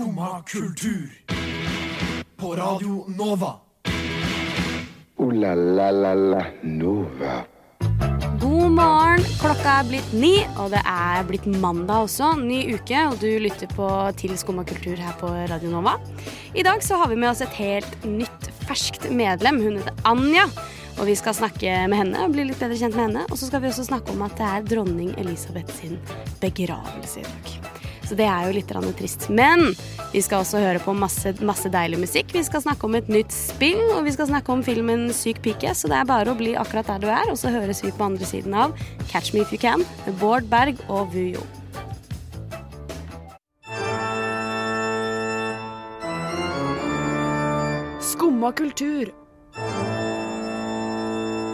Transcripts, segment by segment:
Skumma kultur. På Radio Nova. O-la-la-la-la Nova. God morgen. Klokka er blitt ni, og det er blitt mandag også. Ny uke, og du lytter på til Skumma kultur her på Radio Nova. I dag så har vi med oss et helt nytt, ferskt medlem. Hun heter Anja. Og vi skal snakke med henne og bli litt bedre kjent med henne. Og så skal vi også snakke om at det er dronning Elisabeth sin begravelse i dag. Så det er jo litt trist. Men vi skal også høre på masse, masse deilig musikk. Vi skal snakke om et nytt spill, og vi skal snakke om filmen Syk pike. Så det er bare å bli akkurat der du er, og så høres vi på andre siden av Catch Me If You Can med Bård Berg og Vujo. Skumma kultur.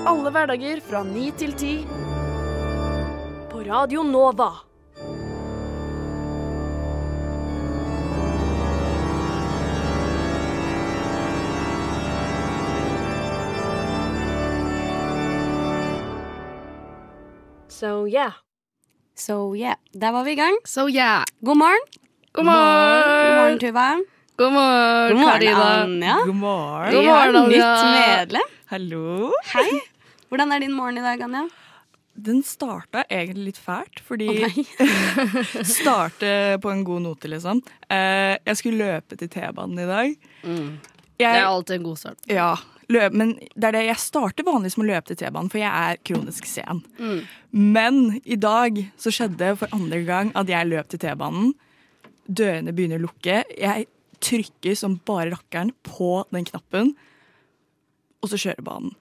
Alle hverdager fra ni til ti. På Radio Nova. So yeah. So yeah, der var vi i gang. So yeah. God morgen. God God morgen. morgen, Tuva. God morgen, God morgen, Karina. Anja. God morgen. God Vi har morgen, nytt medlem. Hallo. Hei. Hvordan er din morgen i dag, Anja? Den starta egentlig litt fælt, fordi oh. Starte på en god note, liksom. Eh, jeg skulle løpe til T-banen i dag. Det er alltid en god start. ja, løp, men det er det jeg starter vanligvis med å løpe til T-banen, for jeg er kronisk sen. Men i dag så skjedde for andre gang at jeg løp til T-banen. Dørene begynner å lukke. Jeg trykker som bare rakkeren på den knappen, og så kjører banen.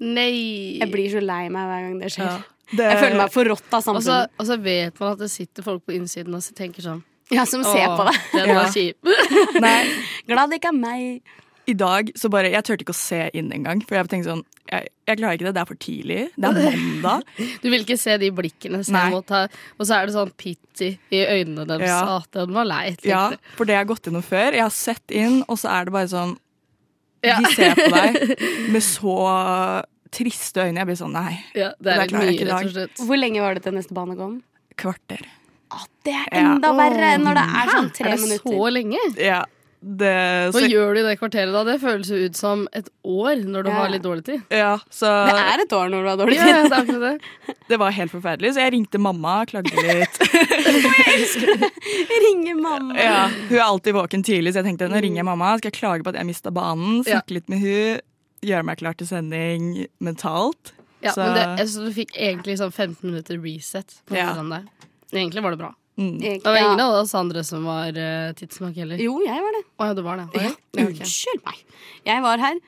Nei. Jeg blir så lei meg hver gang det skjer. Ja. Det- Jeg føler meg forrådt av samfunnet. og så vet man at det sitter folk på innsiden og så tenker sånn Ja, som ser «Åh, på deg. Den Ja. var kjip. Nei, Glad det ikke er meg. I dag så bare Jeg turte ikke å se inn engang. For jeg tenkte sånn jeg, jeg klarer ikke det. Det er for tidlig. Det er mandag. Du vil ikke se de blikkene som jeg mot ta og så er det sånn pity i øynene deres. Ja. At den var lei. Ja, for det jeg har gått gjennom før. Jeg har sett inn, og så er det bare sånn Ja. De ser på deg med så triste øyne. Jeg blir sånn nei. Ja, det er det klarer jeg mye, ikke i dag. rett og slett. Hvor lenge var det til neste bane kom? Kvarter. Å, det er Ja. enda verre når det er sånn tre minutter. Er det minutter. så lenge? Ja, det Hva gjør du i det kvarteret da? Det føles jo ut som et år når du Ja. har litt dårlig tid. ja, så Det er et år når du har dårlig tid. ja, det er akkurat det. det var helt forferdelig. Så jeg ringte mamma, og klagde litt. Ringe mamma. Ja, hun er alltid våken tidlig, så jeg tenkte nå ringer jeg mamma. Skal jeg klage på at jeg mista banen, Ja. snakke litt med hun, gjøre meg klar til sending mentalt. Ja, Så- men det, jeg synes du fikk egentlig sånn 15 minutter reset på Ja. Egentlig var det bra. Mm. Jeg- Det var ingen av oss andre som var uh, tidsnok heller. Jo, jeg var det. ja, du var det. Ja. Ja, ok. Unnskyld meg. Jeg var her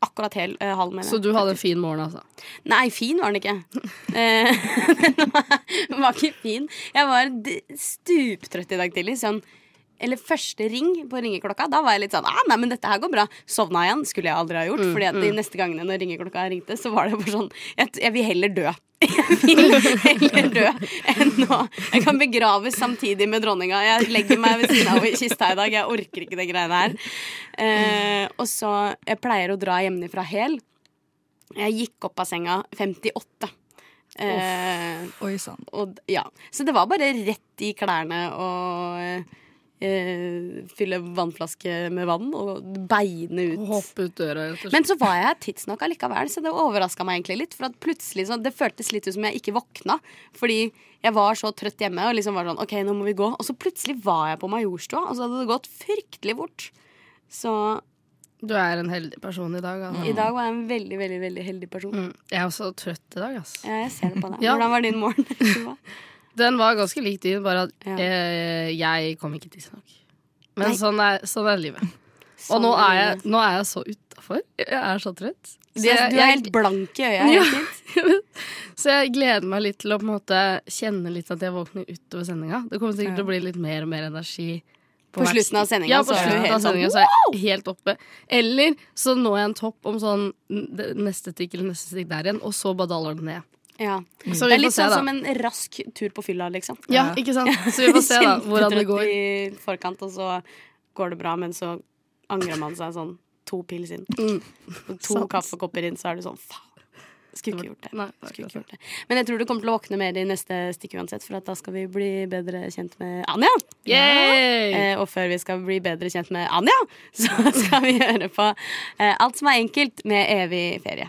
akkurat hel, uh, halv med Så du hadde en fin morgen, altså? Nei, fin var den ikke. Eh, Den var, var ikke fin. Jeg var stuptrøtt i dag tidlig. Sånn, eller første ring på ringeklokka. Da var jeg litt sånn ah, Nei, men dette her går bra. Sovna igjen. Skulle jeg aldri ha gjort. fordi at de neste gangene når ringeklokka ringte, så var det bare sånn Jeg, jeg vil heller dø. Jeg vil heller dø enn nå. Jeg kan begraves samtidig med dronninga. Jeg legger meg ved siden av i kista i dag. Jeg orker ikke de greiene her. Eh, og så Jeg pleier å dra hjemmefra hel. Jeg gikk opp av senga 58. Eh, Oi sann. ja. Så det var bare rett i klærne og eh, fylle vannflaske med vann og beine ut. Hoppe ut døra. Men så var jeg tidsnok allikevel, så det overraska meg egentlig litt. For at plutselig så, Det føltes litt ut som jeg ikke våkna. Fordi jeg var så trøtt hjemme og liksom var sånn OK, nå må vi gå. Og så plutselig var jeg på Majorstua, og så hadde det gått fryktelig fort. Så Du er en heldig person i dag. Altså. i dag var jeg en veldig, veldig veldig heldig person. Mm. Jeg er også trøtt i dag, Altså. Ja, jeg ser det på deg. Ja. Hvordan var din morgen? Den var ganske lik din, bare at Ja. eh, jeg kom ikke tidsnok. Men sånn er, sånn er livet. Sånn Og nå er jeg, nå er jeg så utafor. Jeg er så trøtt. Så jeg- du er helt blank i øyet. Ja. Så jeg gleder meg litt til å måte kjenne litt at jeg våkner utover sendinga. Det kommer sikkert til å bli litt mer og mer energi. På på slutten av sendinga Ja, så sånn, så er jeg helt oppe. Eller så når jeg en topp om sånn neste stikk eller neste stikk der igjen, og så bare daler den ned. Ja. Så Det er litt sånn som en rask tur på fylla, liksom. Ja, ikke sant? Så vi får se da hvordan det går. I forkant, og så går det bra, men så angrer man seg sånn to pils inn. Mm. Og to kaffekopper inn, så er du sånn faen. Skulle ikke gjort det. Nei, ikke gjort det. Men jeg tror du kommer til å våkne mer i neste stikk uansett, for at da skal vi bli bedre kjent med Anja. Eh, og før vi skal bli bedre kjent med Anja, så skal vi høre på eh, Alt som er enkelt med evig ferie.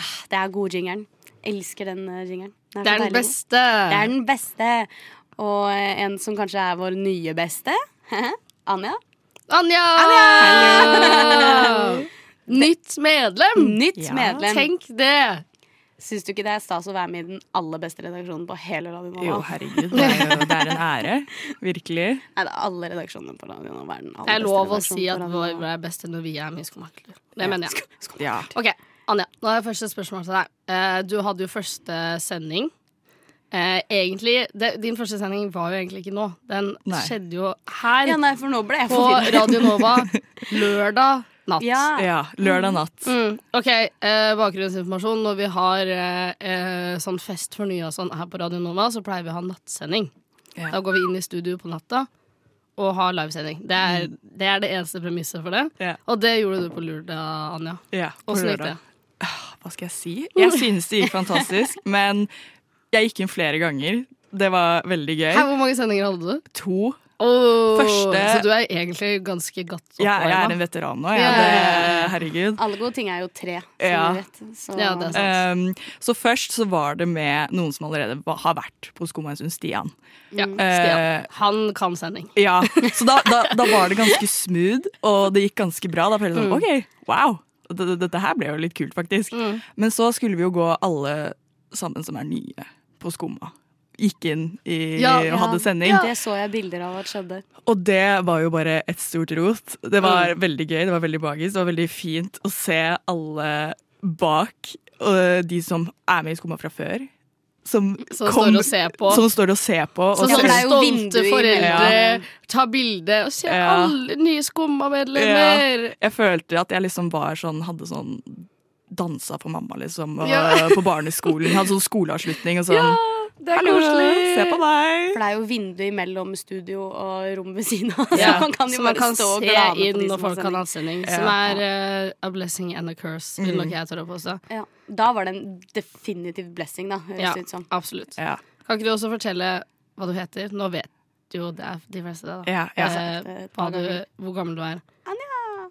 Ah, det er god jingeren. Elsker den uh, jingeren. Det er så den deilig. beste. Det er den beste. Og eh, en som kanskje er vår nye beste. Anja. Anja! Nytt medlem! Nytt Ja. medlem. Tenk det! Syns du ikke det er stas å være med i den aller beste redaksjonen på hele Radio Nova? Jo, herregud. Det er, jo, det er en ære. Virkelig. Nei, det er alle redaksjonene på Radio Nova er Det er lov å si at vår er best når vi er med i Skomakultur. Det mener jeg. Ja. Ok, Anja, nå har jeg første spørsmål til deg. Eh, Du hadde jo første sending. Eh, egentlig, det, Din første sending var jo egentlig ikke nå. Den Nei. skjedde jo her Ja, nei, for nå ble jeg på. Radio Nova lørdag natt. Ja. ja. Lørdag natt. Mm, ok, eh, Bakgrunnsinformasjon. Når vi har eh, eh, sånn fest for nye og sånn her på Radio Nova, så pleier vi å ha nattsending. Ja. Da går vi inn i studio på natta og har livesending. Det er, det er det eneste premisset for det. Ja. Og det gjorde du på lørdag, Anja. Ja, på Åssen gikk lørdag. det? Hva skal jeg si? Jeg synes det gikk fantastisk, men jeg gikk inn flere ganger. Det var veldig gøy. Her, hvor mange sendinger hadde du? To. Oh, Første- Så du er egentlig ganske godt Jeg, jeg er en veteran nå. Ja, ja, ja. Det, herregud. Alle gode ting er jo tre, som Ja. vet. Så Ja, det er sant. Um, så først så var det med noen som allerede har vært på Skumma Stian. Ja. Stian. Eh, Han kan sending. Ja, Så da, da, da var det ganske smooth, og det gikk ganske bra. Da følte jeg sånn, Mm. OK, wow, dette, her ble jo litt kult, faktisk. Mm. Men så skulle vi jo gå alle sammen som er nye på Skumma. Gikk inn i, Ja, og hadde sending. Ja. Det så jeg bilder av at skjedde. Og det var jo bare et stort rot. Det var Mm. veldig gøy, det var veldig magisk. Det var veldig fint å se alle bak, og de som er med i Skumma fra før. Som, Som står og ser på. Som står og ser på. Og som, Ja, vindu stolte foreldre ja. tar bilde og ser Ja. alle nye Skumma-medlemmer. Jeg følte at jeg liksom var sånn, hadde sånn dansa for mamma, liksom, og, Ja. på barneskolen. Hadde sånn skoleavslutning og sånn. Det er Hallo, koselig. se på deg. For det er jo vindu imellom studio og rom ved siden av. Ja, Så man kan jo så man bare kan stå og se glane inn når folk har sending. Ja. Som er uh, a blessing and a curse, vil nok jeg tørre å påstå. Ja. Da var det en definitiv blessing, da, høres Ja. ut som. Absolutt. Ja, Kan ikke du også fortelle hva du heter? Nå vet jo det er de fleste det, da. ja, ja. Eh, hva du, hvor gammel du er. Anja.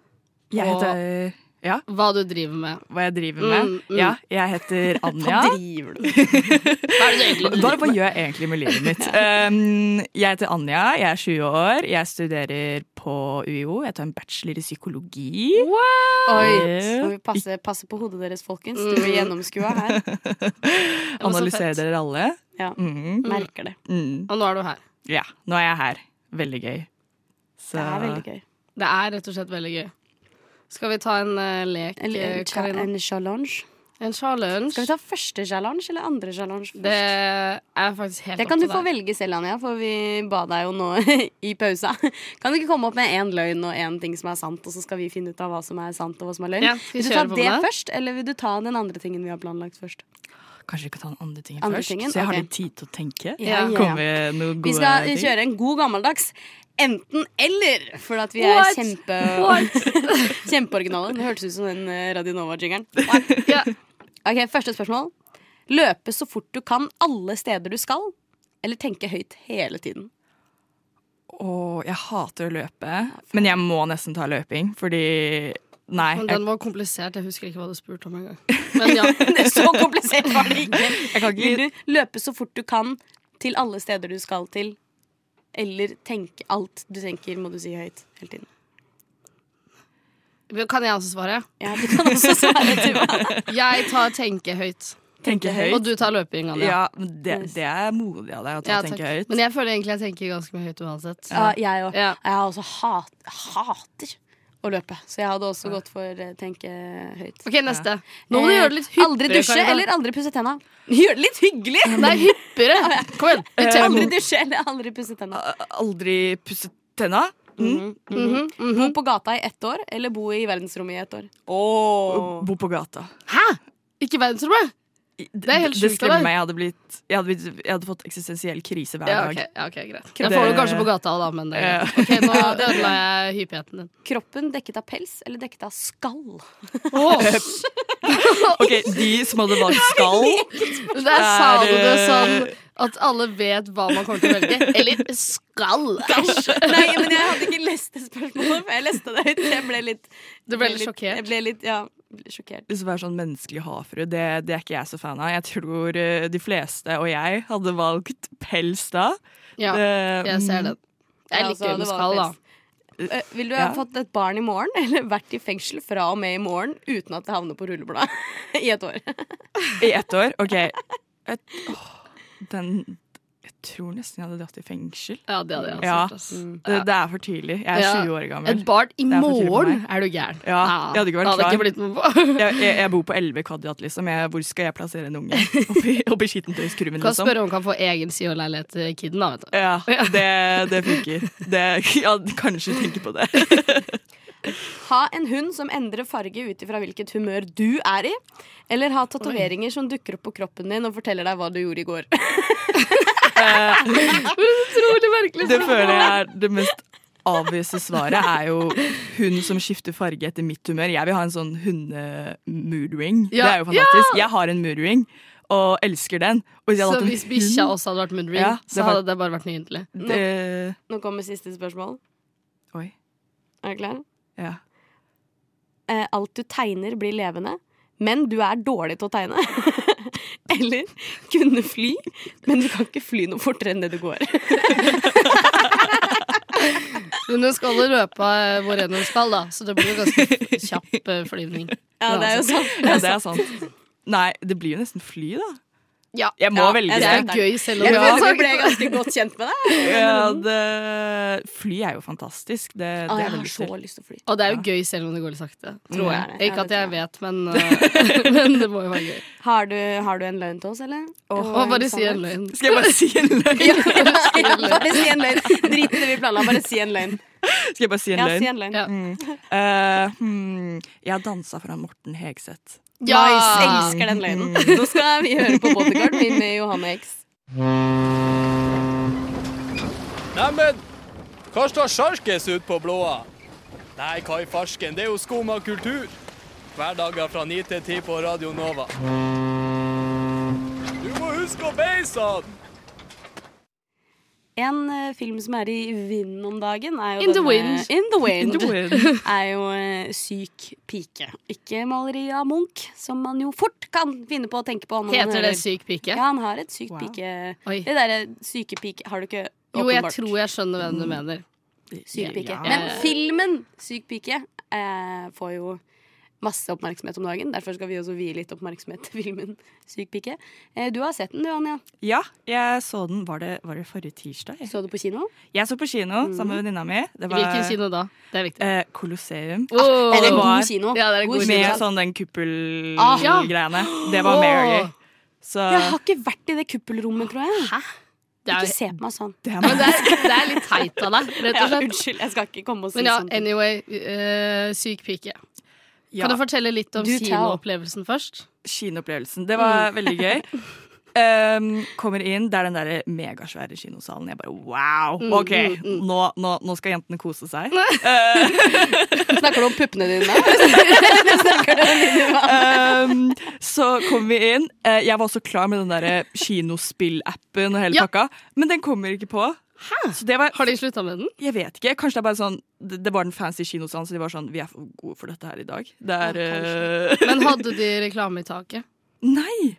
Jeg heter Ja, Hva du driver med. hva jeg driver med. Mm, mm. Ja, jeg heter Anja. Hva driver du med? Hva er det du egentlig Hva, hva gjør jeg egentlig med livet mitt? Um, jeg heter Anja, jeg er 20 år. Jeg studerer på UiO. Jeg tar en bachelor i psykologi. Oi, så vi passe, passe på hodet deres, folkens. Du blir gjennomskua her. Analyserer dere alle. Ja, Mm, merker det. mm. Og nå er du her. Ja, nå er jeg her. Veldig gøy. Så Det er veldig gøy. Det er rett og slett veldig gøy. Skal vi ta en uh, lek, En, eh, en, Karina? en challenge. En challenge? Skal vi ta første challenge eller andre challenge? først? Det er faktisk helt Det opp kan du få velge selv, Anja, for vi ba deg jo nå i pausa. Kan du ikke komme opp med én løgn og én ting som er sant, og så skal vi finne ut av hva som er sant og hva som er løgn? Ja, vi vil du ta det med det? først, eller vil du ta den andre tingen vi har planlagt først? Kanskje vi kan ta den andre tingen Andre først? tingen? Så jeg har Ok. litt tid til å tenke. Ja, ja, Vi skal ting. kjøre en god gammeldags enten-eller, for at vi er What? kjempe kjempeoriginale. Det hørtes ut som den eh, Radio Nova-jingeren. Ja. Ok, Første spørsmål. Løpe så fort du kan alle steder du skal, eller tenke høyt hele tiden? Åh, jeg hater å løpe, men jeg må nesten ta løping, fordi Nei. Men den var komplisert. Jeg husker ikke hva du spurte om engang. Men ja. Det så komplisert var det ikke. jeg kan Vil du løpe så fort du kan til alle steder du skal til, eller tenk alt du tenker, må du si høyt hele tiden? Kan jeg også svare? Ja, du kan også svare til meg. Jeg tar tenke høyt. tenke høyt. Og du tar løpinga. Ja, men det, det er modig av deg å ta Ja, tenke høyt. Men jeg føler egentlig jeg tenker ganske mye høyt uansett. Ja, jeg òg. Ja. Jeg har også hat, hater å løpe. Så jeg hadde også gått for eh, tenke høyt. Ok, neste. Nå må du Eh, gjøre det litt hyppigere. Aldri dusje Karina. eller aldri pusse tenna. Gjør det litt hyggelig! Nei, hyppigere. Kom igjen. Aldri dusje eller aldri pusse tenna. Aldri pusse tenna. Mm. Mhm, mhm. Bo på gata i ett år eller bo i verdensrommet i ett år. Oh. Bo på gata. Hæ? Ikke verdensrommet? Det, er helt det sjukt skremmer meg. Jeg hadde, blitt, jeg, hadde blitt, jeg hadde fått eksistensiell krise hver Ja, dag. ok, ja, ok, greit. Det- får du kanskje på gata òg, da, men det er greit. Ok, nå ødela jeg hyppigheten din. Kroppen dekket av pels eller dekket av skall? Ok, De som hadde valgt skall Der sa du det er, sånn at alle vet hva man kommer til å velge. Eller skal Nei, men jeg hadde ikke lest det spørsmålet, for jeg leste det høyt. Jeg ble litt Du ble litt litt- sjokkert? Jeg ble litt, ja, sjokkert. Hvis du er sånn menneskelig havfrue, det, det er ikke jeg så fan av. Jeg tror eh, de fleste, og jeg, hadde valgt pels da. Ja, Det- jeg ser den. Jeg Ja, liker altså, det skall, da. Eh, Vil du ha fått et barn i morgen, eller vært i fengsel fra og med i morgen uten at det havner på rullebladet i et år? I ett år? OK. Et, åh, den Jeg tror nesten jeg hadde dratt i fengsel. Ja, det hadde jeg også Ja. ass. Det, det er for tidlig. Jeg er Ja. 20 år gammel. Et barn i er morgen? Er du gæren? Ja, jeg hadde ikke vært hadde klar. ikke blitt med på. Jeg, jeg, jeg bor på 11 kvadrat, liksom. Jeg, hvor skal jeg plassere en unge? Oppi, oppi skittentøyskurven, Kan liksom. spørre om han kan få egen SIO-leilighet til kiden, da, vet du. Ja, det, det funker. Det, ja, kanskje tenke på det. Ha en hund som endrer farge ut ifra hvilket humør du er i. Eller ha tatoveringer som dukker opp på kroppen din og forteller deg hva du gjorde i går. Utrolig merkelig. Det føler jeg er det mest avvise svaret er jo hund som skifter farge etter mitt humør. Jeg vil ha en sånn hunde-moodring. Ja, Det er jo fantastisk. Jeg har en moodring og elsker den. Og hvis Så hadde hvis bikkja også hadde vært moodring, Ja, så hadde det bare vært nydelig. det, Nå kommer siste spørsmål. Oi. Er du klar? Ja. Eh, alt du tegner, blir levende, men du er dårlig til å tegne. Eller kunne fly, men du kan ikke fly noe fortere enn det du går. Men hun skal jo løpe eh, hvor enn hun skal, da, så det blir jo ganske kjapp eh, flyvning. Ja, det er jo sant. ja, det er sant. Nei, det blir jo nesten fly, da. Ja, Jeg må Ja, velge det. Det er gøy, selv om Jeg du vi ble ganske godt kjent med deg. Ja, det. Fly er jo fantastisk. Det, ah, det er jeg jeg har så lyst til å fly. Og det er jo gøy selv om det går litt sakte. Tror Ja, jeg. ja, Ikke at jeg vet, men, uh, men det må jo være gøy. Har du, har du en løgn til oss, eller? Oh, oh bare si en løgn. Skal jeg bare si en løgn? Ja, bare si en løgn. Drit i det vi planla, bare si en løgn. Skal jeg bare si en Ja, si en løgn. Ja. Eh, hmm, jeg har dansa foran Morten Hegseth. Nice, elsker den løgnen. Nå skal vi høre på Bodyguard min med Johanne X. Neimen, hva står sjarkes ut på blåa? Nei, hva i farsken, det er jo skum av kultur. Hverdager fra 9 til 10 på Radio Nova. Du må huske å beise han! En uh, film som er i vinden om dagen, er jo In the wind. In the wind. In the wind. er jo uh, Syk pike. Ikke maleri av Munch, som man jo fort kan finne på å tenke på. Heter det hører- syk pike? Ja, han har et sykt Wow. pike. Oi. Det derre syke pike har du ikke åpenbart. Jo, jeg tror jeg skjønner hvem du mener. Syk pike. Ja. Men filmen Syk pike uh, får jo masse oppmerksomhet om dagen. Derfor skal vi også vie litt oppmerksomhet til filmen Syk pike. Eh, du har sett den, du, Anja. Ja, jeg så den Var det, var det forrige tirsdag? Så du på kino? Jeg så på kino sammen med venninna mi. Det var Hvilken kino da? Det er viktig. eh, Colosseum. Åh. Er det en god kino? Ja, det er God god Med kino. sånn den Ah, kuppelgreiene. Det var Mary. Så Jeg har ikke vært i det kuppelrommet, tror jeg. Hæ? Det er, Ikke se på meg sånn. det er det er, det er litt teit av deg, rett og slett. unnskyld, jeg skal ikke komme og si Men ja, sånn. anyway. uh, syk pike. Ja, Kan du fortelle litt om kinoopplevelsen først? kinoopplevelsen. Det var veldig gøy. Um, kommer inn, det er den der megasvære kinosalen. Jeg bare wow! Mm, OK, mm, mm. nå, nå, nå skal jentene kose seg. Snakker du om puppene dine? Um, så kommer vi inn. Eh, jeg var også klar med den der kinospill-appen og hele Ja. pakka, men den kommer ikke på. Så det var, Har de slutta med den? jeg vet ikke. Kanskje det er bare sånn Det, var den fancy kinosalen, så de var sånn Vi er for gode for dette her i dag. Det er eh, Men hadde de reklame i taket? Nei!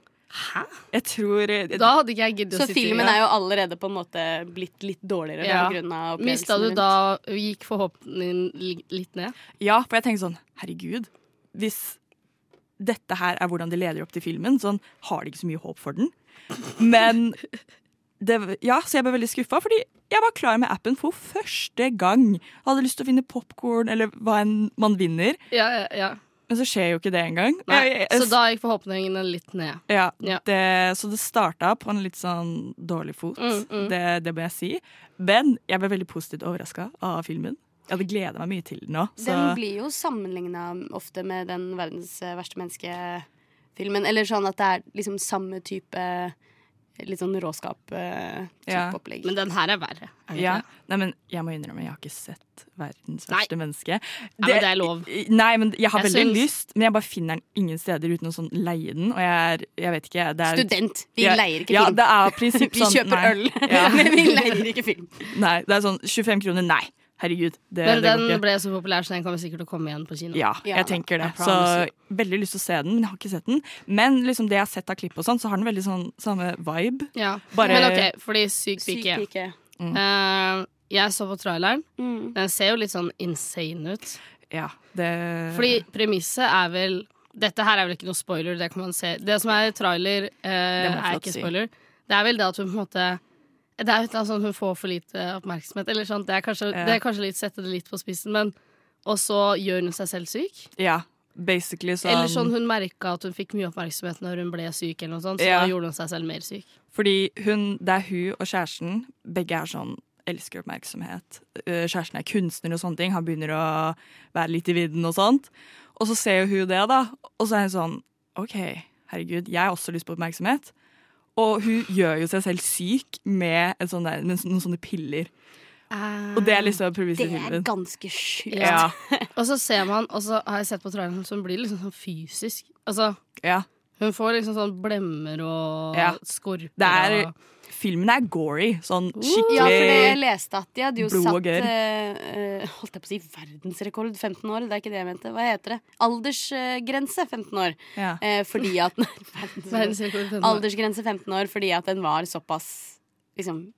Jeg tror jeg, Da hadde ikke jeg giddet å sitte Så filmen er jo allerede på en måte blitt litt dårligere Ja. på Mista du rundt. da Gikk forhåpningen li- litt ned? Ja, for jeg tenkte sånn Herregud, hvis dette her er hvordan de leder opp til filmen, sånn har de ikke så mye håp for den. Men det, ja, så jeg ble veldig skuffa, fordi jeg var klar med appen for første gang. Jeg hadde lyst til å finne popkorn eller hva enn man vinner, Ja, ja, ja. men så skjer jo ikke det engang. Så da gikk forhåpningene litt ned. ja, Ja. Det, så det starta på en litt sånn dårlig fot, Mm, mm. Det, det må jeg si. Men jeg ble veldig positivt overraska av filmen. Jeg hadde gleda meg mye til den nå. Den blir jo sammenligna ofte med den verdens verste menneske-filmen. Eller sånn at det er liksom samme type Litt sånn råskap-type Ja. opplegg. Men den her er verre. Er ja. Nei, men jeg må innrømme, jeg har ikke sett verdens Nei. verste menneske. Ja, men det er lov. Nei, men jeg har Jeg veldig syns- lyst, men jeg bare finner den ingen steder uten å sånn leie den. Og jeg er Jeg vet ikke, det er Student. Vi Ja, leier ikke ja, film. det er prinsipp vi sånn, kjøper nei. øl, Ja. men vi leier ikke film. Nei, det er sånn 25 kroner. Nei, herregud. Det, Men den det ble så populær, så den kommer sikkert til å komme igjen på kino. Ja, Ja, jeg tenker det. Så veldig lyst til å se den, men jeg har ikke sett den. Men liksom det jeg har sett av klipp og sånn, så har den veldig sånn samme vibe. Ja. Bare- Men OK, fordi Syk Syk pike. Mm. Uh, jeg så på traileren. Mm. Den ser jo litt sånn insane ut. Ja, det Fordi premisset er vel Dette her er vel ikke noe spoiler, det kan man se. Det som er trailer, uh, det er ikke si. spoiler. Det er vel det at hun på en måte Det er et eller annet sånn hun får for lite oppmerksomhet. Eller sånn, det, er kanskje, Ja. det er kanskje litt sette det litt på spissen, men Og så gjør hun seg selv syk. Ja, basically sånn Eller sånn hun merka at hun fikk mye oppmerksomhet når hun ble syk, eller noe sånt, så Ja. da gjorde hun seg selv mer syk. Fordi hun, det er hun og kjæresten, begge er sånn elsker oppmerksomhet. Eh, Kjæresten er kunstner og sånne ting, han begynner å være litt i vidden og sånt. Og så ser jo hun det, da, og så er hun sånn OK, herregud, jeg har også lyst på oppmerksomhet. Og hun gjør jo seg selv syk med, en sånn der, med noen sånne piller. Og det er liksom premisset Det er ganske sjukt. Ja, Og så ser man, og så har jeg sett på traileren, som blir liksom sånn fysisk. Altså, ja. Hun får liksom sånn blemmer og Ja. skorper Det er, og filmen er gory. Sånn Ja, for det jeg leste at de hadde jo satt eh, Holdt jeg på å si verdensrekord 15 år? Det er ikke det jeg mente. Hva heter det? Aldersgrense 15 år. ja. Uh, fordi at verdensrekord. verdensrekord i fem år. Aldersgrense 15 år fordi at den var såpass liksom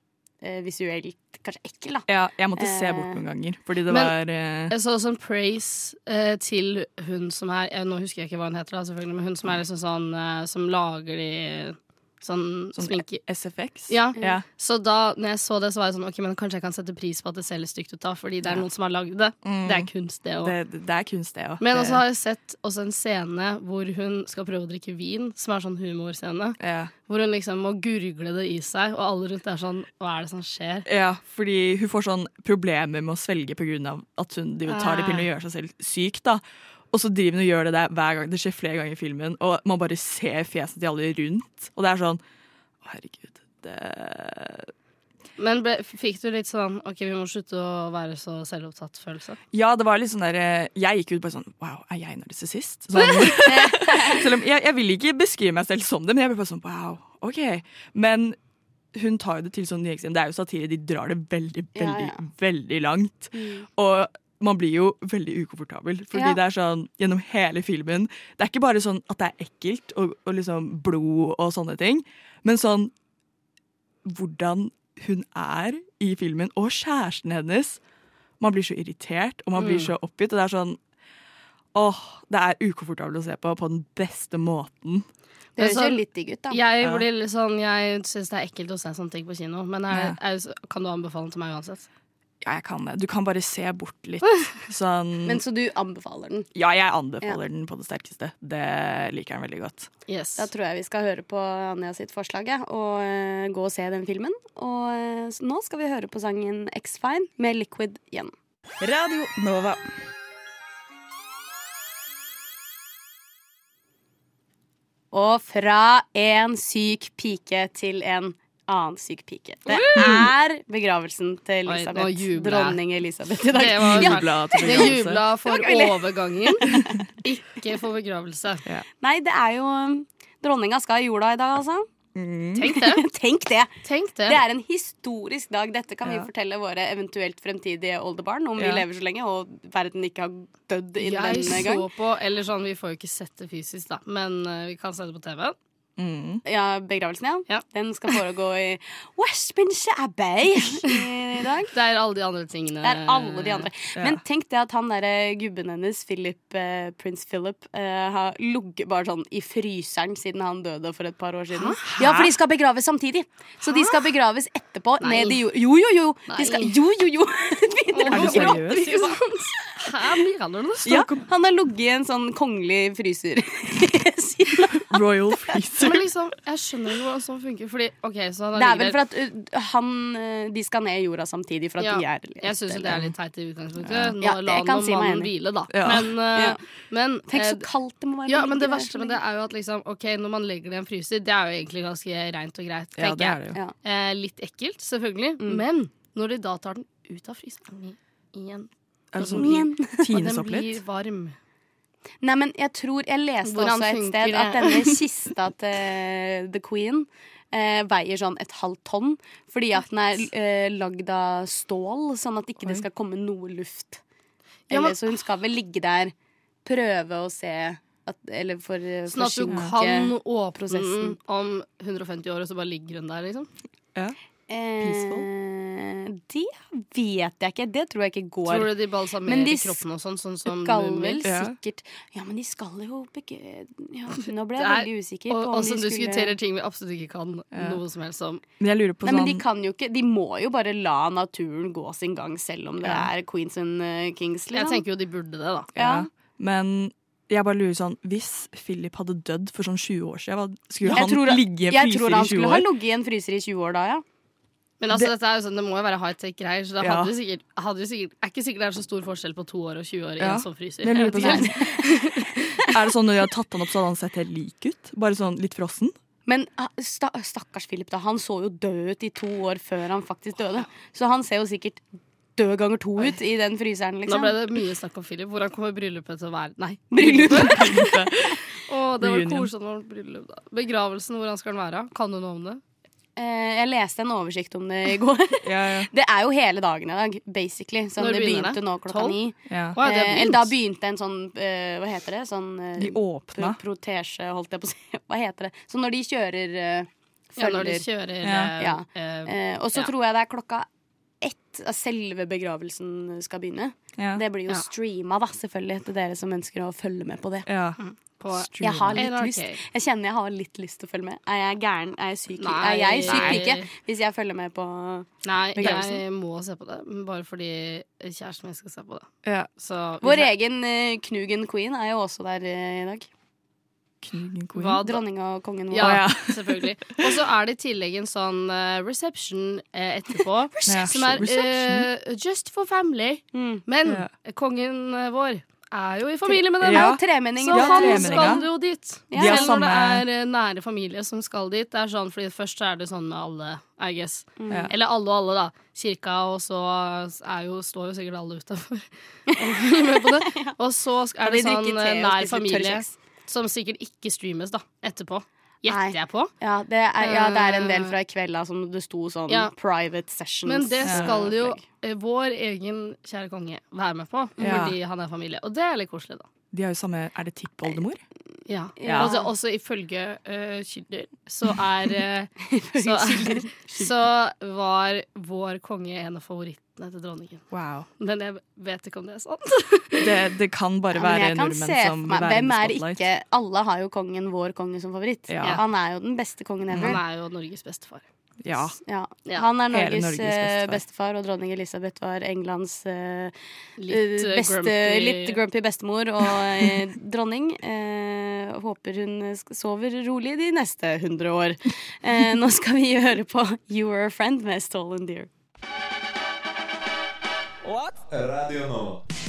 visuelt kanskje ekkel, da. ja, jeg måtte se bort Eh, noen ganger, fordi det men- var eh, Jeg så sånn praise eh, til hun som er eh, Nå husker jeg ikke hva hun heter, da, selvfølgelig, men hun som er liksom sånn eh, Som lager de sånn, sånn sminke... SFX. Ja. ja. Så da når jeg så det, så var jeg sånn OK, men kanskje jeg kan sette pris på at det ser litt stygt ut, da, fordi det er Ja. noen som har lagd det. Mm. Det er kunst, det òg. Det, det er kunst, det òg. Men også har jeg sett også en scene hvor hun skal prøve å drikke vin, som er sånn humorscene. ja. Hvor hun liksom må gurgle det i seg, og alle rundt er sånn Hva er det som skjer? ja, fordi hun får sånn problemer med å svelge på grunn av at hun tar de Ah. pillene og gjør seg selv syk. da. Og så driver hun og gjør det der hver gang. Det skjer flere ganger i filmen, og man bare ser fjeset til alle rundt. Og det er sånn Å, herregud. Det Men ble, fikk du litt sånn OK, vi må slutte å være så selvopptatt-følelse? Ja, det var litt sånn der eh, Jeg gikk ut bare sånn Wow, er jeg narsissist? Sånn. Selv om jeg, jeg vil ikke beskrive meg selv som det, men jeg ble bare sånn Wow, OK. Men hun tar jo det til sånn nyekstrem. Det er jo satire. De drar det veldig, veldig, ja. veldig langt. Og man blir jo veldig ukomfortabel. Fordi Ja. det er sånn gjennom hele filmen Det er ikke bare sånn at det er ekkelt og, og liksom blod og sånne ting, men sånn hvordan hun er i filmen, og kjæresten hennes. Man blir så irritert, og man blir Mm. så oppgitt. Og det er sånn Åh, det er ukomfortabelt å se på på den beste måten. Det høres sånn- jo litt digg ut, da. Jeg Ja. blir sånn Jeg syns det er ekkelt å se sånne ting på kino, men jeg, Ja. er, kan du anbefale den til meg uansett? Ja, jeg kan det. Du kan bare se bort litt. Sånn Men så du anbefaler den. Ja, jeg anbefaler den på det sterkeste. Det liker jeg veldig godt. Yes. Da tror jeg vi skal høre på Anja sitt forslag og uh, gå og se den filmen. Og uh, nå skal vi høre på sangen X-Fine med Liquid igjen. Radio Nova. Og fra en syk pike til en annen syk pike. Det er begravelsen til Elisabeth. Oi, dronning Elisabeth i dag. Det var Jubla til Det jubla for Det overgangen, ikke for begravelse. Nei, det er jo um, Dronninga skal i jorda i dag, altså. Mm. Tenk det. Tenk det! Tenk det. Det er en historisk dag. Dette kan vi fortelle våre eventuelt fremtidige oldebarn om Ja. vi lever så lenge og verden ikke har dødd innen Jeg denne så på Eller sånn, vi får jo ikke sett det fysisk, da, men uh, vi kan se det på TV. Mm. Ja, begravelsen, ja. Ja. Den skal foregå i Westminster Abbey i dag. Det er alle de andre tingene. Det er alle de andre. Ja. Men tenk det at han derre gubben hennes, Philip, eh, prins Philip, eh, har ligget bare sånn i fryseren siden han døde for et par år siden. Ja, for de skal begraves samtidig. Så de skal begraves etterpå Nei. ned i jord... Jo, jo, jo! De skal, jo, jo, jo! Er du seriøs? Hæ, Miranda, det Ja, han har ligget i en sånn kongelig fryser. Royal freezer. Men liksom, jeg skjønner jo hvordan sånn funker. Fordi, ok, så han det er ligger vel der- for at uh, han uh, De skal ned i jorda samtidig for at Ja, de er Jeg syns det er litt teit i utgangspunktet. Ja. Nå Ja, la jeg kan nå si meg mannen enig. hvile, da. Ja. Men, eh, Ja. men Tenk så eh, kaldt det må være. ja, men det verste med det er jo at liksom, ok, når man legger det i en fryser, det er jo egentlig ganske reint og greit, Ja, tenker det er jeg. det jo. Ja. Eh, litt ekkelt, selvfølgelig. Mm. Men når de da tar den ut av fryseren igjen, Er det og sånn Igjen. og den blir varm Nei, men jeg tror Jeg leste Hvordan også et sted det? at denne kista til The Queen eh, veier sånn et halvt tonn. Fordi at den er eh, lagd av stål, sånn at ikke det Oi. skal komme noe luft. Ja, Eller, men- så hun skal vel ligge der, prøve å se at, Eller for uh, Sånn at du kan åpne prosessen. Mm, om 150 år, og så bare ligger hun der, liksom. Eh, Det vet jeg ikke. Det tror jeg ikke går. Tror du de balsamerer de kroppen og sånn, sånn som skal vel Ja. sikkert Ja, men de skal jo begge ja, Nå ble jeg er- veldig usikker Og, på om og de som skulle diskuterer ting vi absolutt ikke kan Ja. noe som helst om. Men jeg lurer på Nei, sånn men de kan jo ikke De må jo bare la naturen gå sin gang, selv om det Ja. er Queens and Kings. Kings. Jeg Liksom. tenker jo de burde det, da. ja. Men jeg bare lurer sånn Hvis Philip hadde dødd for sånn 20 år siden, skulle han tror- ligge i en Jeg tror han skulle ha år? ligget i en fryser i 20 år da, ja. Men altså, dette er jo sånn, det må jo være high-tech-greier, så det Ja. hadde sikkert, hadde sikkert, er ikke sikkert det er så stor forskjell på to år og 20 år i Ja. en sånn fryser. Lurer på sånn. Er det sånn når de har tatt han opp, så hadde han sett helt lik ut? Bare sånn litt frossen? Men ah, sta stakkars Philip, da. Han så jo død ut i to år før han faktisk døde. Så han ser jo sikkert død ganger to ut i den fryseren, liksom. Nå liksom. ble det mye snakk om Philip. Hvordan kommer bryllupet til å være? Nei. Bryllupet. Å, det var koselig med bryllup, da. Begravelsen, hvordan skal den være? Kan du noe om det? Eh, jeg leste en oversikt om det i går. Ja, ja. Det er jo hele dagen i dag, basically. Så Når det begynte det? nå klokka ni. ja. Oh, begynt. da begynte en sånn eh, Hva heter det? Sånn De åpna. pro protesje, holdt jeg på å si. Hva heter det? Så når de kjører følger. Ja, når de kjører Ja. Ja. eh, Og så Ja. tror jeg det er klokka ett at selve begravelsen skal begynne. Ja. Det blir jo Ja. streama, da, selvfølgelig, til dere som ønsker å følge med på det. ja. På Jeg har litt lyst. Jeg kjenner jeg har litt lyst til å følge med. Er jeg gæren? Er jeg syk? Nei, er jeg syk pike hvis jeg følger med på Nei, Begravelsen. jeg må se på det, bare fordi kjæresten min skal se på det. ja. Så Vår egen uh, Knugen Queen er jo også der uh, i dag. Knugen queen. Hva da? Dronning og kongen vår. Ja, ja. selvfølgelig. Og så er det i tillegg en sånn uh, reception etterpå. Som er just for family. Mm. Men kongen vår er jo i familie med dem. Ja. Så Ja, han skal jo dit. Ja. Selv når det er eh, nære familie som skal dit. Det er sånn, fordi Først er det sånn med alle, I guess. Ja. Eller alle og alle, da. Kirka, og så er jo, står jo sikkert alle utafor og følger med på det. Og så er det sånn eh, nær familie som sikkert ikke streames da, etterpå. Gjetter jeg på. Ja det, er, ja, det er en del fra i kveld da, som det sto sånn Ja. private sessions. Men det skal jo eh, vår egen kjære konge være med på, fordi han er familie. Og det er litt koselig, da. De har jo samme Er det tippoldemor? Ja. Ja. Altså, også ifølge uh, kilder så er uh, så, så var vår konge en av favorittene til dronningen. Wow. Men jeg vet ikke om det er sant. Det, det kan bare Ja, være kan nordmenn som være Hvem er det ikke Alle har jo kongen, vår konge, som favoritt. Ja. Han er jo den beste kongen ever. Han er jo Norges bestefar. Ja. Ja. Han er Norges, Norges eh, bestefar. bestefar, og dronning Elisabeth var Englands uh, Litt, eh, beste, grumpy. litt grumpy bestemor og uh, dronning. Uh, håper hun sover rolig de neste hundre år. Eh, nå skal vi høre på You Were a Friend med Stolen Deer. Radio Nova.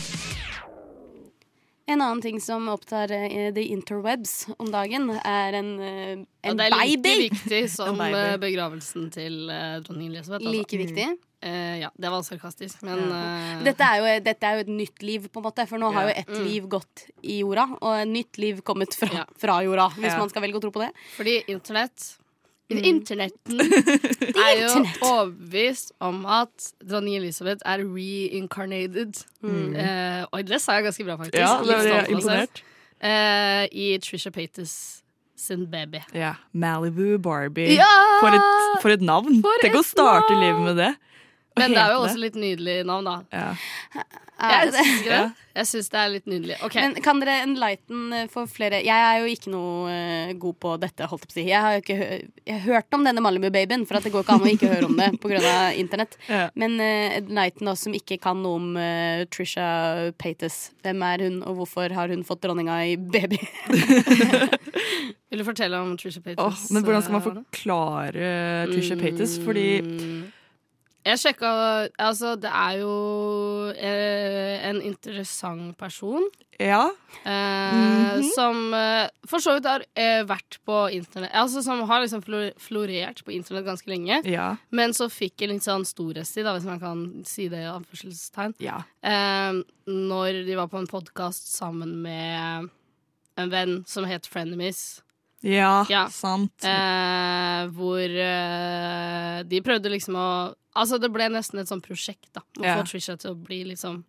En annen ting som opptar uh, the interwebs om dagen, er en, uh, Og en det er like baby. viktig som uh, eh, begravelsen til eh, dronning Elisabeth. altså. Like viktig. Eh, ja, det var sarkastisk, men eh, Dette er, jo, dette er jo et nytt liv, på en måte. For nå har jo Ja. ett liv gått i jorda, og et nytt liv kommet fra, Ja. fra jorda. Hvis Ja. man skal velge å tro på det. fordi internett Mm. Internetten er jo overbevist om at dronning Elisabeth er reincarnated. Eh, og det sa jeg ganske bra, faktisk. Ja, det selv. imponert. Eh, I Trisha Paytas sin baby. Ja. Malibu Barbie. Ja! For, et, for et navn! For Tenk å starte navn! livet med det. Men det er jo også litt nydelig navn, da. Ja. Jeg Er det? syns det. Jeg syns det er litt nydelig. Okay. Men kan dere enlighten eh, for flere Jeg er jo ikke noe eh, god på dette, holdt jeg på å si. Jeg har jo ikke hø jeg har hørt om denne Malibu-babyen, for at det går ikke an å ikke høre om det pga. internett. Ja. Men uh, enlighten oss som ikke kan noe om uh, Trisha Paytas. Hvem er hun, og hvorfor har hun fått dronninga i baby? Vil du fortelle om Trisha Paytas? Paytas? men hvordan skal man eh, forklare Trisha Paytas? Fordi Mm. Jeg sjekka Altså, det er jo eh, en interessant person. Ja. Eh, Mhm. Som eh, for så vidt har eh, vært på internett Altså som har liksom florert på internett ganske lenge. Ja. Men så fikk en litt sånn storhetstid, hvis man kan si det i anførselstegn. Ja. Eh, når de var på en podkast sammen med en venn som het Frenemies. Ja, Ja. sant. Eh, hvor eh, de prøvde liksom å Altså, det ble nesten et sånt prosjekt, da. Å Ja. få Trisha til å bli liksom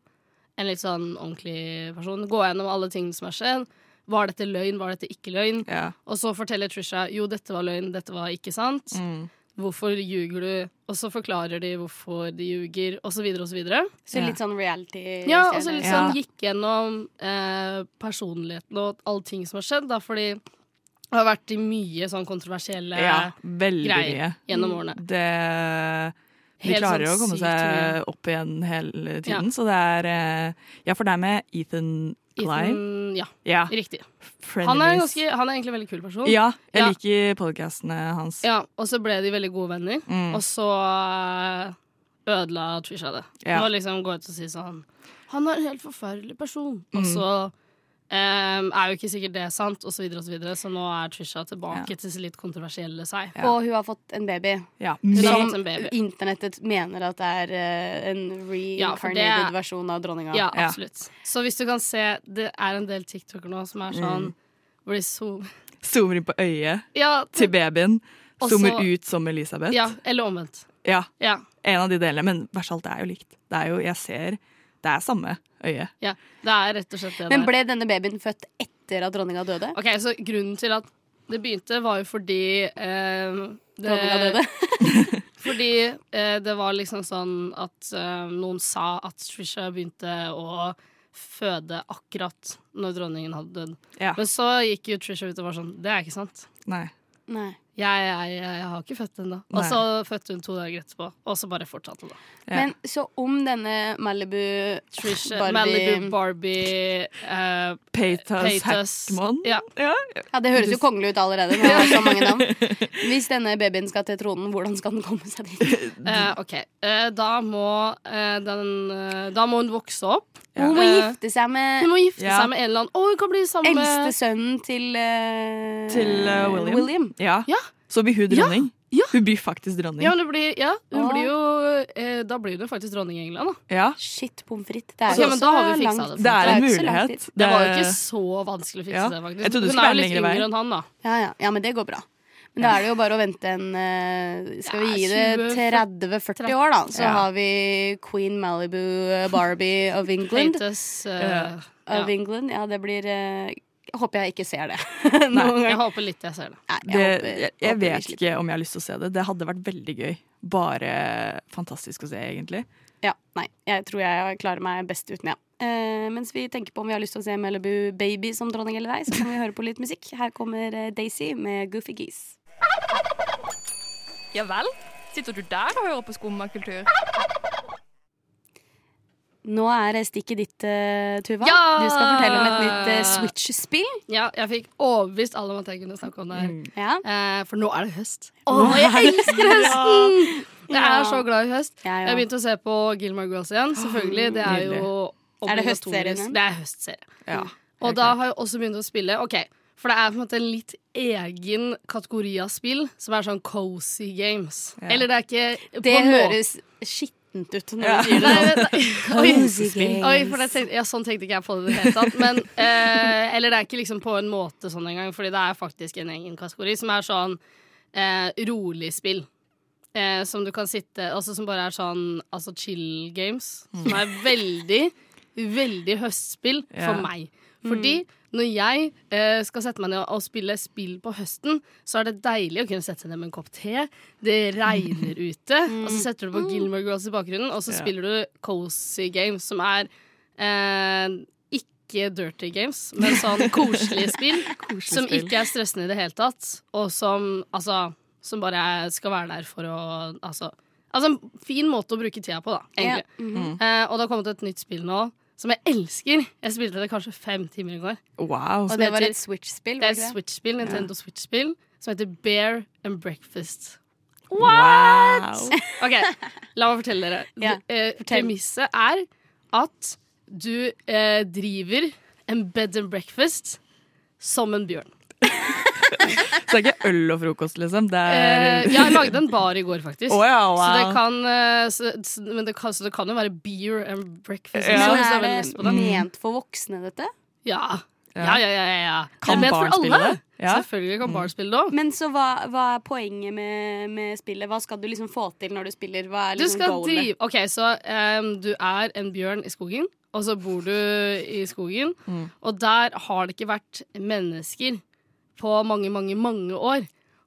en litt sånn ordentlig person. Gå gjennom alle tingene som har skjedd. Var dette løgn, var dette ikke løgn? Ja. Og så forteller Trisha jo, dette var løgn, dette var ikke sant. Mm. Hvorfor ljuger du? Og så forklarer de hvorfor de ljuger, og så videre og så videre. Så litt sånn reality. Ja, og så litt sånn gikk gjennom eh, personligheten og alle ting som har skjedd, da, fordi det har vært i mye sånn kontroversielle ja, greier mye. gjennom årene. Det De Helt klarer sånn å komme seg opp igjen hele tiden, Ja. så det er eh, Ja, for det er med Ethan Klein. Ja, Ja. riktig. Han er, ganske, han er egentlig en veldig kul person. Ja, jeg Ja. liker podcastene hans. Ja, og så ble de veldig gode venner, Mm. og så eh, ødela Trisha det. Ja. Nå liksom gå ut og si sånn Han er en helt forferdelig person. Og Mm. Eh, er jo ikke sikkert det er sant, og så videre og så. Så nå er Trisha tilbake Ja. til sin litt kontroversielle seg. Ja. Og hun har fått en baby. Ja. Som internettet mener at det er uh, en Ja, er, reincarnated versjon av dronninga. Ja, absolutt. Så hvis du kan se, det er en del TikToker nå som er sånn Mm. hvor de zo Zoomer inn på øyet til babyen. Også, Zoomer ut som Elisabeth. ja, eller omvendt. Ja, Ja. en av de delene. Men verst alt, det er jo likt. Det er jo, jeg ser Det er samme øye. ja. Det er rett og slett det Men ble denne babyen født etter at dronninga døde? Ok, så Grunnen til at det begynte, var jo fordi eh, det, Dronninga døde? Fordi eh, det var liksom sånn at eh, noen sa at Trisha begynte å føde akkurat når dronningen hadde dødd. Ja. Men så gikk jo Trisha ut og var sånn Det er ikke sant. Nei. Nei. Jeg, jeg, jeg har ikke født ennå. Og så fødte hun to dager etterpå, og så bare fortsatte det. Ja. Men så om denne Malibu Trish, Barbie- Malibu, Barbie uh, Paytas Paytas. Hackman. Ja. Ja. Ja, Det høres jo kongelig ut allerede. Når er så mange navn. Hvis denne babyen skal til tronen, hvordan skal den komme seg dit? Uh, OK. uh, da, må, eh, den, eh, da må hun vokse opp. Hun må gifte seg med Hun må gifte Ja. seg med en eller annen. Og hun kan bli sammen med eldste sønnen til, uh, Til uh, William. William. Ja. Ja. Så blir hun dronning. Ja. Hun blir faktisk dronning. Ja, det blir, ja hun blir jo eh, Da blir hun faktisk dronning i England, da. Ja. Shit, pommes frites. Det er jo også da har vi fiksa langt. det. Det er en så mulighet. Det var jo ikke så vanskelig å fikse Ja. det, faktisk. Jeg hun er jo litt vei. yngre enn han, da. Ja, ja. ja, men det går bra. Men da er det jo bare å vente en eh, Skal vi Ja, gi det 30-40 år, da? Så Ja. har vi Queen Malibu Barbie of England. Hates eh, Of ja. England. Ja, det blir eh, Jeg håper jeg ikke ser det. Nei, Jeg håper litt jeg ser det. Nei, Det, jeg, håper, jeg, jeg håper vet ikke om jeg har lyst til å se det. Det hadde vært veldig gøy. Bare fantastisk å se, egentlig. Ja, nei, jeg tror jeg klarer meg best uten, ja. Eh, mens vi tenker på om vi har lyst til å se Malibu Baby som dronning eller ei, så kan vi høre på litt musikk. Her kommer eh, Daisy med Goofy Geese. Ja vel? Sitter du der og hører på skummakultur? Nå er stikket ditt, eh, Tuva. Ja! Du skal fortelle om et nytt eh, Switch-spill. Ja, jeg fikk overbevist alle om at jeg kunne snakke om det her. Ja. Eh, for nå er det høst. Å, jeg elsker høsten! Jeg Ja. er så glad i høst. Ja, ja. Jeg begynte å se på Gilmore Girls igjen. Selvfølgelig. Det er jo Er det høstserien obligatorisk. Det er høstserie. Ja. Og da har jeg også begynt å spille. Ok, For det er på en måte en litt egen kategori av spill som er sånn cozy games. Ja. Eller det er ikke Det høres skittent ut når Ja. du sier det. Nei. Oi, Oi, for det tenkte, ja, sånn tenkte ikke jeg på det i det hele tatt. Men, eh, eller det er ikke liksom på en måte sånn engang, fordi det er faktisk en egen kategori som er sånn eh, rolig spill. Eh, som du kan sitte Altså som bare er sånn altså chill games. Som er veldig, veldig høstspill for meg. Fordi når jeg eh, skal sette meg ned og spille spill på høsten, så er det deilig å kunne sette seg ned med en kopp te. Det regner ute, og så setter du på Gilmore Girls i bakgrunnen, og så Ja. spiller du Cozy Games, som er eh, ikke dirty games, men sånn koselige spill. som spill. ikke er stressende i det hele tatt, og som altså Som bare skal være der for å Altså, altså en fin måte å bruke tida på, da, egentlig. Ja, -hmm. eh, og det har kommet et nytt spill nå som jeg elsker. Jeg spilte det kanskje fem timer i går. Wow. Og det var et Switch-spill? Det er et Switch-spill, Nintendo Switch-spill, som heter Bear and Breakfast. Wow. Ok, la meg fortelle dere. Ja, Eh, fortell. Premisset er at du eh, driver en bed and breakfast som en bjørn. Så det er ikke øl og frokost, liksom. Det Eh, er jeg lagde en bar i går, faktisk. Oh, ja, Så, det kan, eh, så, det kan, så det kan jo være beer and breakfast. Ja. også, Men er det på ment for voksne, dette? Ja. Ja. Ja, ja, ja. Kan det er ment for alle. det? Ja. Selvfølgelig kan barn spille det òg. Men så hva, hva er poenget med, med spillet? Hva skal du liksom få til når du spiller? Hva er Du liksom skal goalet? drive OK, så um, du er en bjørn i skogen, og så bor du i skogen, Mm. og der har det ikke vært mennesker på mange, mange, mange år.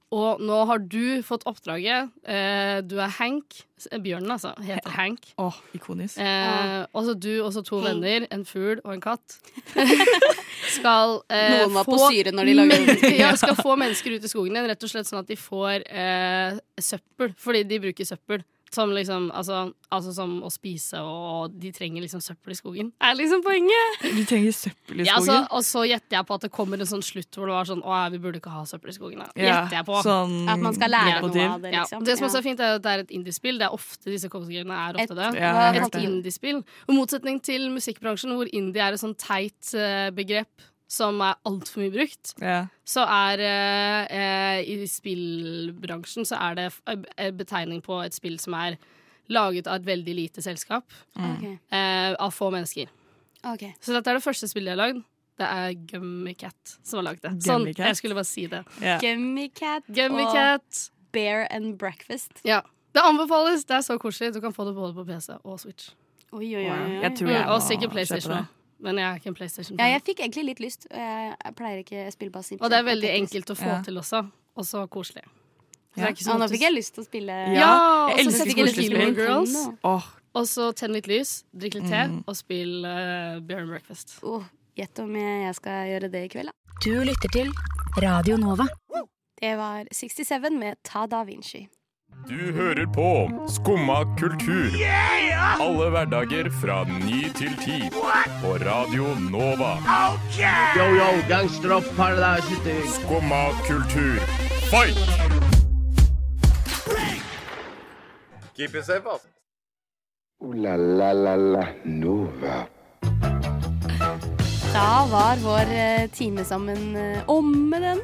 Og nå har du fått oppdraget. Eh, du er Hank. Bjørnen, altså. Heter Hank. Oh, ikonisk. Eh, og så du og så to venner, en fugl og en katt, skal eh, Noen var på få syre når de lager men- ja, skal få mennesker ut i skogen igjen, rett og slett sånn at de får eh, søppel. Fordi de bruker søppel. Som liksom, altså, altså som å spise, og de trenger liksom søppel i skogen. Er liksom poenget! De trenger søppel i Ja, skogen. altså, og så gjetter jeg på at det kommer en sånn slutt hvor det var sånn Å, vi burde ikke ha søppel i skogen. Da. Ja, Gjetter jeg på. Sånn At man skal lære noe av det, liksom. Ja. Det som også Ja. er fint, er at det er et indiespill. Det er ofte disse covergreiene er ofte Et- det. Ja, har hørt et indiespill. Og motsetning til musikkbransjen, hvor indie er et sånn teit eh, begrep som er altfor mye brukt, yeah. så er eh, eh, i spillbransjen så er det en betegning på et spill som er laget av et veldig lite selskap. Ok. eh, av få mennesker. Okay. Så dette er det første spillet jeg har lagd. Det er Gummicat som har lagd det. Sånn, jeg skulle bare si det. Ja. Gummicat og Gummicat. Bear and Breakfast. Ja. Det anbefales. Det er så koselig. Du kan få det både på PC og Switch. Oi, oi, oi. Mm, og sikkert kjøpe PlayStation. Men jeg er ikke en PlayStation. Ja, jeg fikk egentlig litt lyst. Jeg, pleier ikke å spille bare og det er veldig enkelt å få Ja. til også. Og så koselig. Ja. nå fikk jeg lyst til å spille Ja, jeg og så elsker setter jeg litt koselige Gilmore spill. Girls. Nintendo. Og så tenn litt lys, drikk litt te, Mm. og spill uh, Bear and Breakfast. Åh, Gjett om jeg skal gjøre det i kveld, da. Du lytter til Radio Nova. Det var 67 med Ta Da Vinci. Du hører på Skumma kultur. Alle hverdager fra ny til ti. På Radio Nova. Yo, yo, gangsteropp, paradise Skumma kultur, fight! Keep it safe, altså. Ooh la la la la Nova. Da var vår eh, time sammen om omme, den.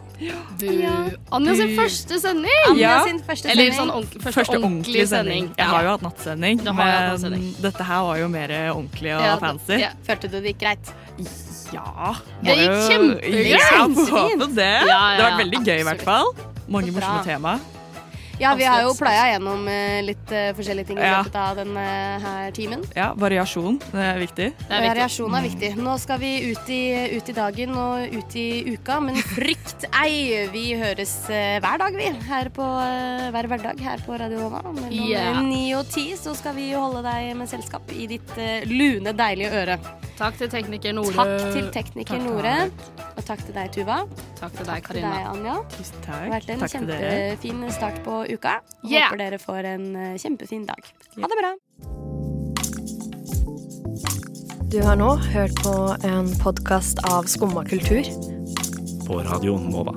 Du, Ja. Anja sin første sending! Anja Ja. sin første Eller sånn ordentlig, første, Første ordentlige sending. Jeg har jo hatt nattsending, men nattsending. dette her var jo mer ordentlig og Ja, fancy. ja. Følte du det gikk greit? Ja. Det gikk kjempegreit! Ja, det. Ja, ja, Det har vært veldig gøy, i hvert fall. Mange morsomme tema. Ja, vi har jo pleia gjennom eh, litt eh, forskjellige ting i Ja. løpet av denne her timen. Ja, variasjon. Det er viktig. Det er viktig. Variasjon er viktig. Nå skal vi ut i, ut i dagen og ut i uka, men frykt ei! Vi høres eh, hver dag, vi. Her på, hver hverdag her på Radio Nova. Mellom Ja. ni og ti så skal vi holde deg med selskap i ditt lune, deilige øre. Takk til tekniker Nore. Takk til tekniker Takk, Nore. Og takk til deg, Tuva. Takk til deg, Karina. Takk til deg. Anja. Tusen Det har vært en Takk kjempefin start på uka. Yeah. Håper dere får en eh, kjempefin dag. Ha det bra. Du har nå hørt på en podkast av Skumma kultur. På Radio Nova.